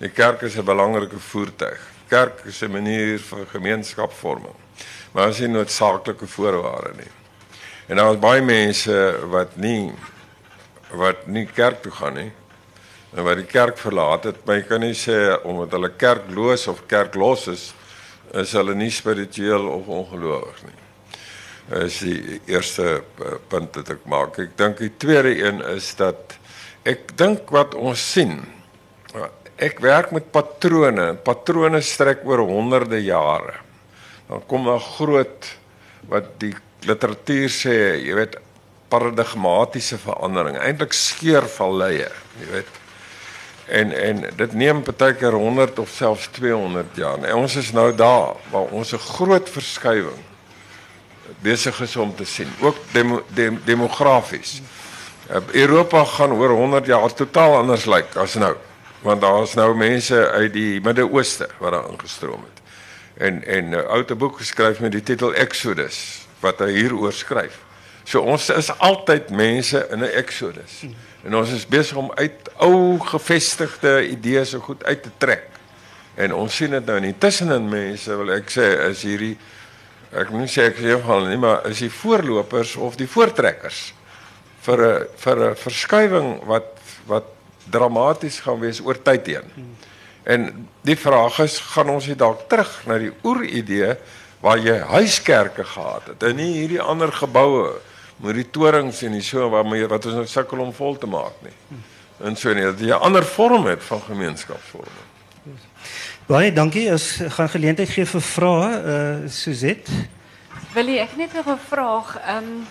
Die kerk is 'n belangrike voertuig. Kerk is 'n manier vir gemeenskapsvorming. Maar as jy noodsaaklike voorwaarde nie. En daar is baie mense wat nie wat nie kerk toe gaan nie. En wat die kerk verlaat het, my kan nie sê omdat hulle kerkloos of kerklos is, is hulle nie spiritueel of ongelowig nie. Is die eerste eh, punt wat ek maak. Ek dink die tweede een is dat ek dink wat ons sien ek werk met patrone. Patrone strek oor honderde jare. Dan kom daar groot wat die literatuur sê, jy weet, paradigmatiese verandering, eintlik skeurvalleie, jy weet. En en dit neem baie keer 100 of selfs 200 jaar. En ons is nou daar waar ons 'n groot verskywing besig is om te sien, ook demo, dem, demografies. Europa gaan oor 100 jaar totaal anders lyk as nou. Want daar's nou mense uit die Midde-Ooste wat daar ingestroom het. En en 'n uh, ou boek geskryf met die titel Exodus wat hy hieroor skryf. So ons is altyd mense in 'n Exodus. En ons is besig om uit ou gevestigde idees so goed uit te trek. En ons sien dit nou nie tussenin mense wil ek sê is hierdie ek moet sê ek is heeltemal nie maar is die voorlopers of die voortrekkers vir 'n vir 'n verskywing wat wat dramaties gaan wees oor tyd heen. En die vraag is, gaan ons hier dalk terug na die oeridee waar jy huiskerke gehad het en nie hierdie ander geboue met die torings en die so waarmee wat ons nou sukkel om vol te maak nie. En so nie dat jy 'n ander vorm het van gemeenskapsvorming. Baie dankie. Ons gaan geleentheid gee vir vrae. Uh Suzette. Wil jy ek net nog 'n vraag? Ehm um,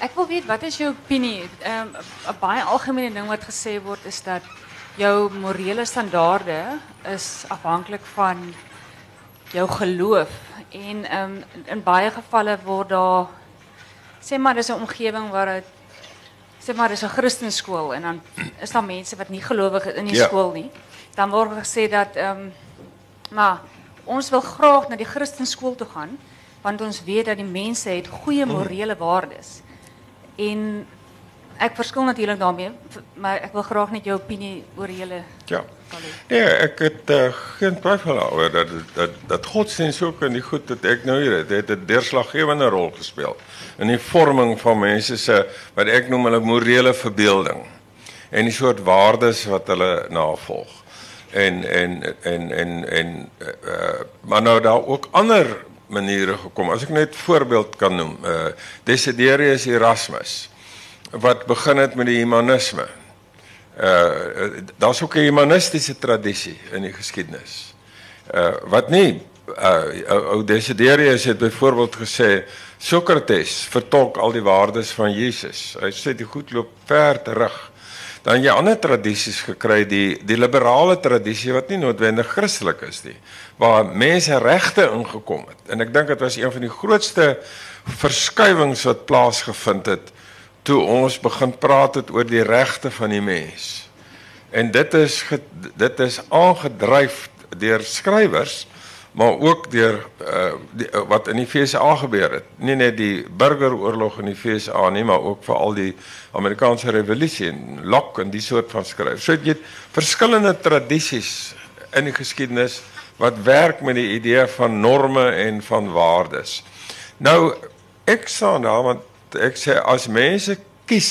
ek wil weet wat is jou opinie? Ehm um, 'n baie algemene ding wat gesê word is dat jou morele standaarde is afhanklik van jou geloof en ehm um, in baie gevalle word daar sê maar dis 'n omgewing waar dit sê maar dis 'n Christenskool en dan is daar mense wat nie gelowig is in die Ja. skool nie. Dan word gesê dat ehm um, maar ons wil graag na die Christenskool toe gaan want ons weet dat die mense het goeie morele waardes. En ek verskil natuurlik daarmee, maar ek wil graag net jou opinie oor julle Ja. Nee, ek het uh, geen twyfel daaroor dat dat dat godsdienst ook in die goed wat ek nou hier het, het 'n deurslaggewende rol gespeel in die vorming van mense se wat ek noem hulle morele verbeelding en die soort waardes wat hulle navolg. En en en en en uh, maar nou daar ook ander maniere gekom. As ek net voorbeeld kan noem, uh Desiderius Erasmus wat begin het met die humanisme. Uh daar's ook 'n humanistiese tradisie in die geskiedenis. Uh wat nie uh ou- ou Desiderius het byvoorbeeld gesê Sokrates vertolk al die waardes van Jesus. Hy sê die goed loop ver terug. Dan jy ander tradisies gekry die die liberale tradisie wat nie noodwendig Christelik is nie, waar mense regte ingekom het. En ek dink dit was een van die grootste verskywings wat plaasgevind het toe ons begin praat het oor die regte van die mens. En dit is dit is aangedryf deur skrywers maar ook deur uh, wat in die FSA gebeur het. Nie net die burgeroorlog in die FSA nie, maar ook veral die Amerikaanse revolusie en Locke en die soort van skrywers. So jy het verskillende tradisies in die geskiedenis wat werk met die idee van norme en van waardes. Nou ek staan daar want ek sê as mense kies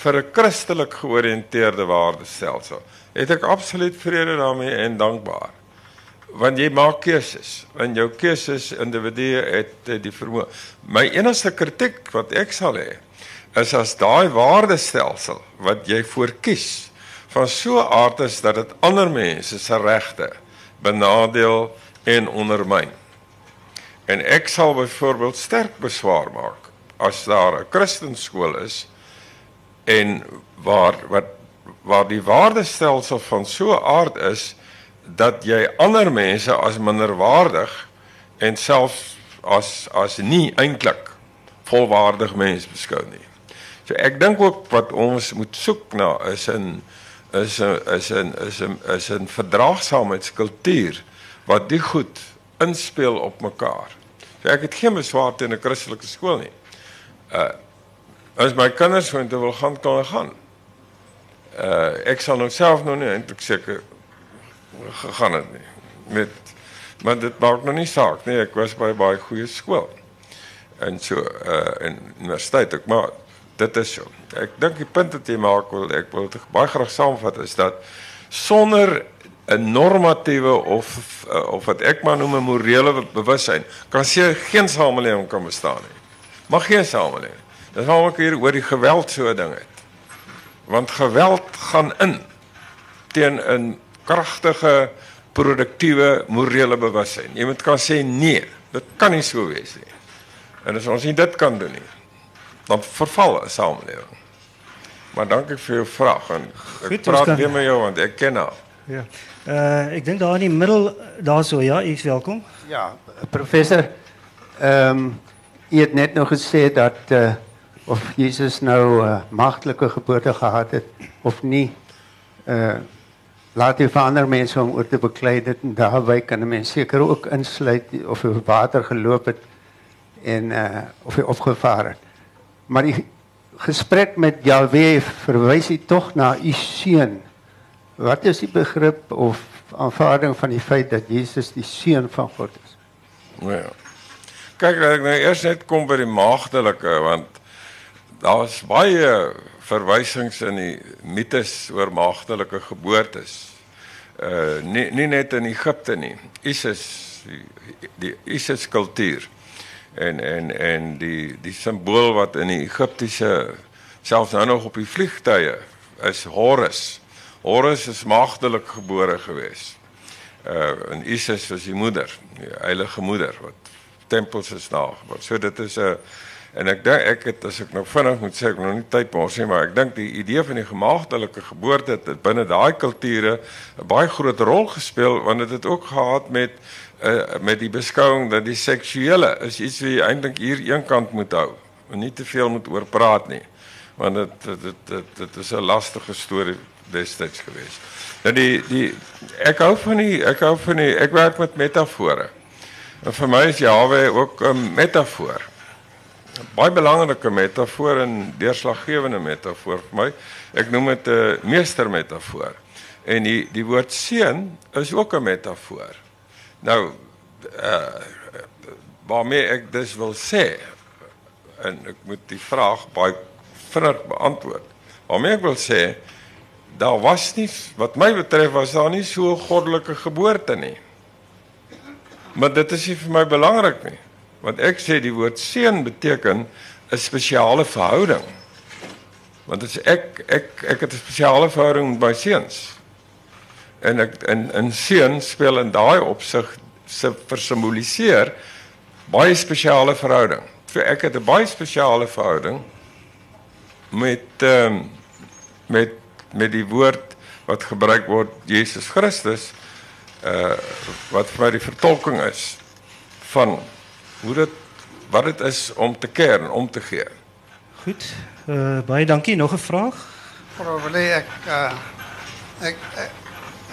vir 'n Christelik georiënteerde waardestelsel, het ek absoluut vrede daarmee en dankbaar. Want jy maak keuses en jou keuses individue het eh, die vermoë. My enigste kritiek wat ek sal hê is as daai waardestelsel wat jy voorkies van so aard is dat dit ander mense se regte benadeel en ondermyn. En ek sal byvoorbeeld sterk beswaar maak as daar 'n Christenskool is en waar wat waar die waardestelsel van so aard is dat jy ander mense as minderwaardig en selfs as as nie eintlik volwaardig mens beskou nie. So ek dink ook wat ons moet soek na is 'n is 'n is 'n is 'n is 'n verdraagsaamheidskultuur wat die goed inspel op mekaar. So ek het geen beswaar teen 'n Christelike skool nie. Uh as my kinders want wil gaan kan hulle gaan. Uh ek sal nou self nou nie eintlik seker gegaan het nie. Met maar dit maak nou nie saak nie. Ek was by baie goeie skool. En so uh in universiteit ook maar dit is so. Ek dink die punt wat jy maak wil ek wil dit baie graag saamvat is dat sonder 'n normatiewe of uh, of wat ek maar noem 'n morele bewussyn kan se geen samelewing kan bestaan nie. Mag geen samelewing. Dis waarom ek hier oor die geweld so 'n ding het. Want geweld gaan in teen 'n kragtige produktiewe morele bewussyn. Jy moet kan sê nee, dit kan nie so wees nie. En as ons nie dit kan doen nie, dan verval 'n samelewing. Maar dankie vir jou vraag en ek Goed, praat kan- weer met jou want ek ken haar. Ja. Uh ek dink daar in die middel daarso ja, is welkom. Ja, professor, ehm um, het net nou gesê dat uh, of Jesus nou uh, magtelike geboorte gehad het of nie. Uh laat jy vir ander mense om oor te beklei dit en daarby kan 'n mens seker ook insluit of jy water geloop het en uh of jy opgevaar het. Maar die gesprek met Jahwe verwys hy tog na u seun. Wat is die begrip of aanvaarding van die feit dat Jesus die seun van God is? Ja. Kyk, ek nou eers net kom by die maagdelike want daar's baie verwysings in die mites oor maagdelike geboortes. Uh nie nie net in Egipte nie. Isis die, die Isis kultuur en en en die die simbool wat in die Egiptiese selfs nou nog op die vliegtye is Horus. Horus is maagdelik gebore gewees. Uh en Isis was die moeder, die heilige moeder wat tempels is na. So dit is 'n en ek dink ek het as ek nou vinnig moet sê ek nog nie tyd mors nie, maar ek dink die idee van die gemaagdelike geboorte het binne daai kulture 'n baie groot rol gespeel want dit het, het ook gehad met uh, met die beskouing dat die seksuele is iets wat jy eintlik hier eenkant moet hou en nie te veel moet oor praat nie want dit dit dit dit, is 'n lastige storie destyds geweest. Nou die die ek hou van die ek hou van die ek werk met metafore. En vir my is Jawe ook 'n metafoor. Baie belangrike metafoor en deurslaggewende metafoor vir my. Ek noem dit 'n meestermetafoor. En die die woord seun is ook 'n metafoor. Nou uh waarmee ek dus wil sê en ek moet die vraag baie vinnig beantwoord. Waarmee ek wil sê daar was nie wat my betref was daar nie so goddelike geboorte nie. Maar dit is nie vir my belangrik nie. Want ek sê die woord seun beteken 'n spesiale verhouding. Want is ek ek ek het 'n spesiale verhouding met my seuns. En ek in in seun speel in daai opsig se versimboliseer baie spesiale verhouding. So ek het 'n baie spesiale verhouding met ehm um, met met die woord wat gebruik word Jesus Christus uh wat vir my die vertolking is van hoe dit wat dit is om te kern, om te gee. Goed. Uh baie dankie. Nog 'n vraag? Mevrouw Willy, ik, uh, ik, ik,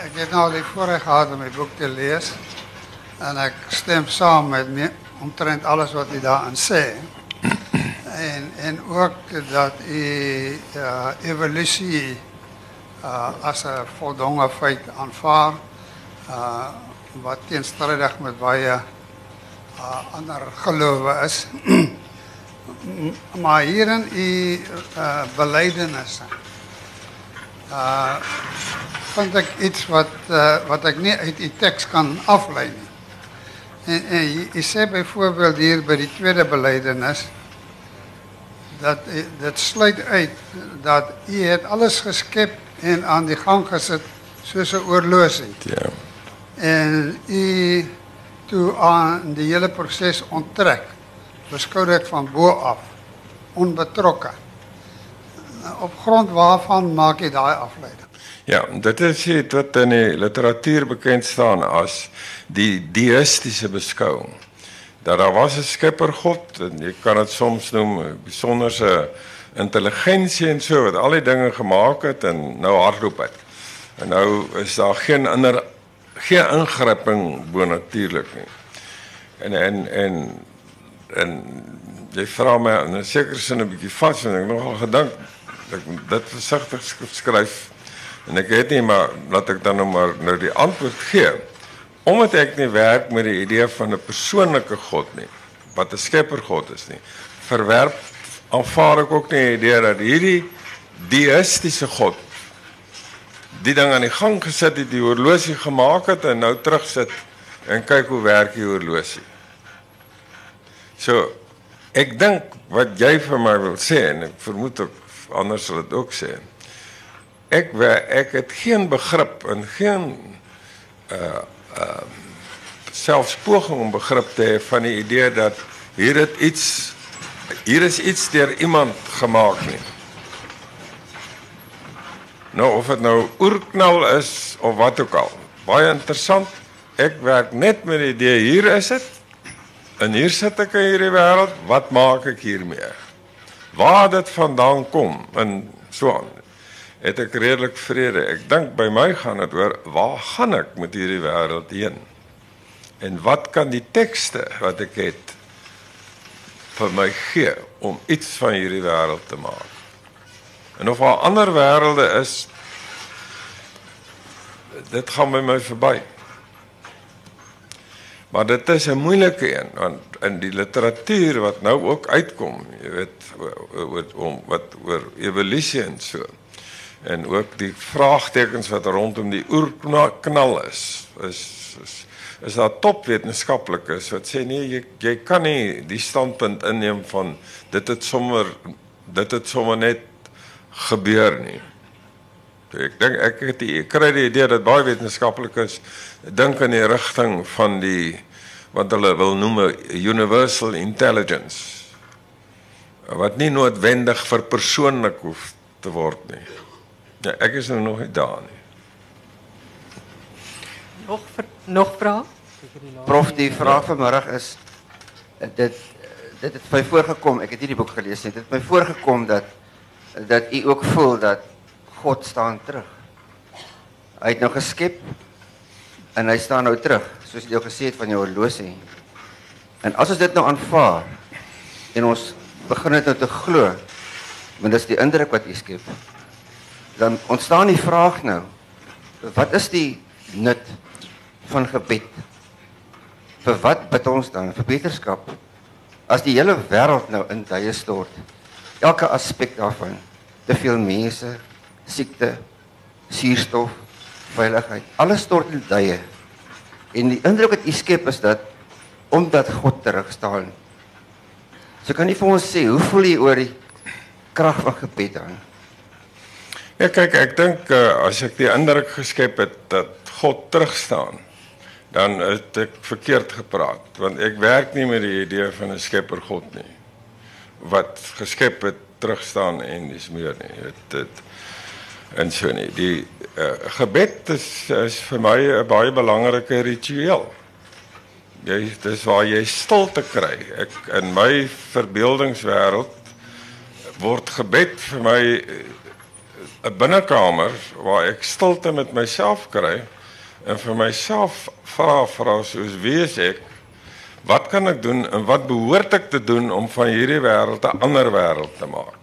ik heb nou die voorrecht gehad om mijn boek te lezen. En ik stem samen met me, omtrent alles wat u daarin zegt. En, en ook dat u uh, evolutie uh, als een voldongen feit aanvaardt. Uh, wat tegenstrijdig met baie uh, ander geloven is. maar hierin u uh, beleidenissen. Uh, vind ik iets wat, uh, wat ik niet uit die tekst kan afleiden. En, en je, je zegt bijvoorbeeld hier bij die tweede beleidenis, dat, dat sluit uit dat je het alles geskipt en aan die gang gezet zoals een oorlozing. Ja. En u toe aan die hele proces onttrek, beschouw dit van bovenaf, onbetrokken. Op grond waarvan maak je daar afleiding? Ja, dit is iets wat in die literatuur bekend staan as die deïstiese beskouing. Dat daar was 'n skepper God en jy kan dit soms noem 'n besonderse intelligensie en so wat al die dinge gemaak het en nou hardloop het. En nou is daar geen ander geen ingripping bonatuurlik nie. En en en en jy vra my in 'n sekere sin 'n bietjie vas en ek nogal gedink ek moet dit versigtig skryf En ek weet nie maar laat ek dan nou maar nou die antwoord gee. Omdat ek nie werk met die idee van 'n persoonlike God nie, wat 'n skepper God is nie. Verwerp aanvaar ek ook nie die idee dat hierdie deïstiese God die ding aan die gang gesit het, die horlosie gemaak het en nou terugsit en kyk hoe werk die horlosie. So ek dink wat jy vir my wil sê en ek vermoed ook anders sal dit ook sê ek ek het geen begrip en geen uh uh selfs poging om begrip te hê van die idee dat hier het iets hier is iets deur iemand gemaak nie. Nou of dit nou oerknal is of wat ook al. Baie interessant. Ek werk net met die idee hier is dit. En hier sit ek in hierdie wêreld. Wat maak ek hiermee? Waar dit vandaan kom en so aan. het ek redelik vrede. Ek dink by my gaan dit oor waar gaan ek met hierdie wêreld heen? En wat kan die tekste wat ek het vir my gee om iets van hierdie wêreld te maak? En of daar ander wêrelde is, dit gaan by my verby. Maar dit is 'n moeilike een want in die literatuur wat nou ook uitkom, jy weet oor om wat oor evolusie en so. En ook die vraagtekens wat rondom die oerknal is, is is is daar topwetenskaplikes wat sê nee, jy jy kan nie die standpunt inneem van dit het sommer dit het sommer net gebeur nie. Ek dink ek het die, ek kry die idee dat baie wetenskaplikes dink in die rigting van die wat hulle wil noem universal intelligence wat nie noodwendig vir persoonlik hoef te word nie. Ja, ek is nou nog nie daar nie. Nog nog vrae? Prof, die vraag vanmiddag is dit dit het my voorgekom, ek het hierdie boek gelees nie. Dit het my voorgekom dat dat u ook voel dat God staan terug. Hy het nou geskep en hy staan nou terug, soos jy gesê het van jou horlosie. En as ons dit nou aanvaar en ons begin dit nou te glo, want dis die indruk wat jy skep, dan ontstaan die vraag nou, wat is die nut van gebed? Vir wat bid ons dan? Vir beterskap? As die hele wêreld nou in duie stort, elke aspek daarvan, te veel mense, siekte, suurstof, veiligheid, alles stort in duie. En die indruk wat u skep is dat omdat God terug staan. So kan jy vir ons sê, hoe voel jy oor die krag van gebed dan? Ja kyk, ek dink uh, as ek die indruk geskep het dat God terug staan, dan het ek verkeerd gepraat, want ek werk nie met die idee van 'n Skepper God nie wat geskep het terug staan en dis meer nie. Dit dit en so nie. Die uh, gebed is is vir my 'n baie belangrike ritueel. Jy dis waar jy stilte kry. Ek in my verbeeldingswêreld word gebed vir my 'n binnekamer waar ek stilte met myself kry en vir myself vra vra soos wie is ek? Wat kan ek doen en wat behoort ek te doen om van hierdie wêreld 'n ander wêreld te maak?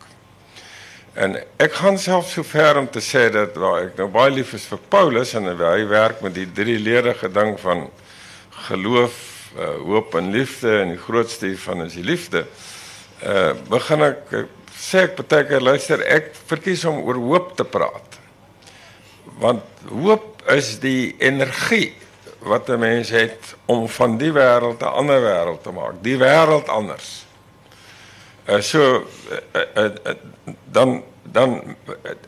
En ek gaan self so ver om te sê dat waar ek nou baie lief is vir Paulus en hy werk met die drie ledige ding van geloof, uh, hoop en liefde en die grootste van is die liefde. Uh begin ek sê ek baie keer luister ek verkies om oor hoop te praat. Want hoop is die energie wat 'n mens het om van die wêreld 'n ander wêreld te maak, die wêreld anders. Uh so uh, uh, uh, dan dan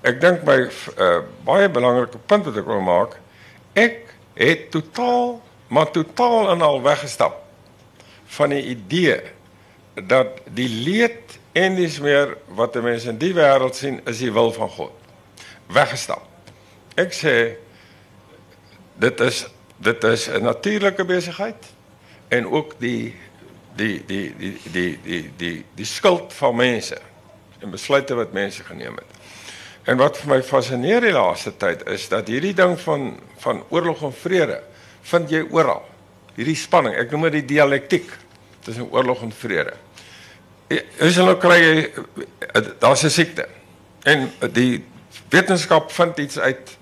ek dink my uh, baie belangrike punt wat ek wil maak, ek het totaal maar totaal en al weggestap van die idee dat die leed en dis meer wat die mense in die wêreld sien is die wil van God. Weggestap. Ek sê dit is dit is 'n natuurlike besigheid en ook die die die die die die die die skuld van mense en besluite wat mense geneem het. En wat vir my fascineer die laaste tyd is dat hierdie ding van van oorlog en vrede vind jy oral. Hierdie spanning, ek noem dit die dialektiek tussen oorlog en vrede. Is hulle kry jy daar's 'n siekte en die wetenskap vind iets uit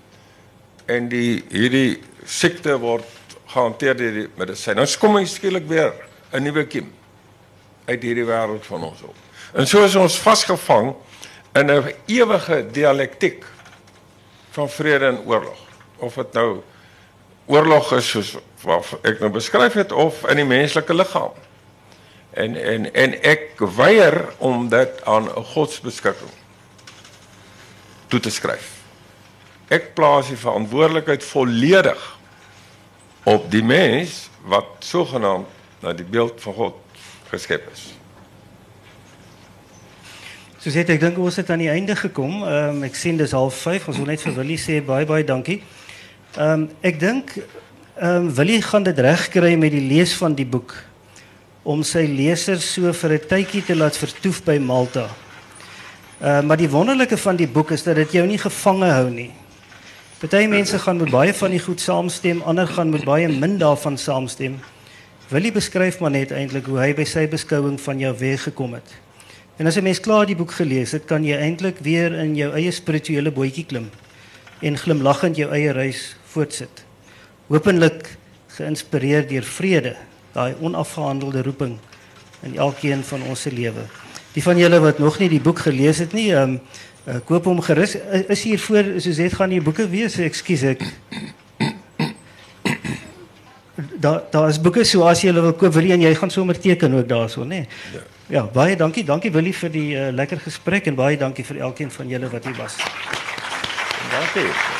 en die hierdie siekte word gehanteer deur die medisyne. Nou kom jy skielik weer 'n nuwe kiem uit hierdie wêreld van ons op. En so is ons vasgevang in 'n ewige dialektiek van vrede en oorlog. Of dit nou oorlog is soos wat ek nou beskryf het of in die menslike liggaam. En en en ek weier om dit aan 'n godsbeskikking toe te skryf. Ek plaas die verantwoordelikheid volledig op die mens wat sogenaamd na die beeld van God geskep is. So sê ek dink ons het aan die einde gekom. Ehm um, ek sien dis half 5. Ons wil net vir Willie sê baie baie dankie. Ehm um, ek dink ehm um, Willie gaan dit regkry met die lees van die boek om sy lesers so vir 'n tydjie te laat vertoef by Malta. Uh maar die wonderlike van die boek is dat dit jou nie gevange hou nie. Party mense gaan met baie van die goed saamstem, ander gaan met baie min daarvan saamstem. Willie beskryf maar net eintlik hoe hy by sy beskouing van jou weg gekom het. En as 'n mens klaar die boek gelees het, kan jy eintlik weer in jou eie spirituele bootjie klim en glimlaggend jou eie reis voortsit. Hoopelik geïnspireer deur vrede, daai onafgehandelde roeping in elkeen van ons se lewe. Die van julle wat nog nie die boek gelees het nie, ehm um, uh, koop hom gerus. Is hier voor Suzette gaan hier boeke wees? Ekskuus ek. Daar daar is boeke so as jy hulle wil koop, wil jy en jy gaan sommer teken ook daarso, nê? Nee? Ja. ja, baie dankie. Dankie Willie vir die uh, lekker gesprek en baie dankie vir elkeen van julle wat hier was. Dankie.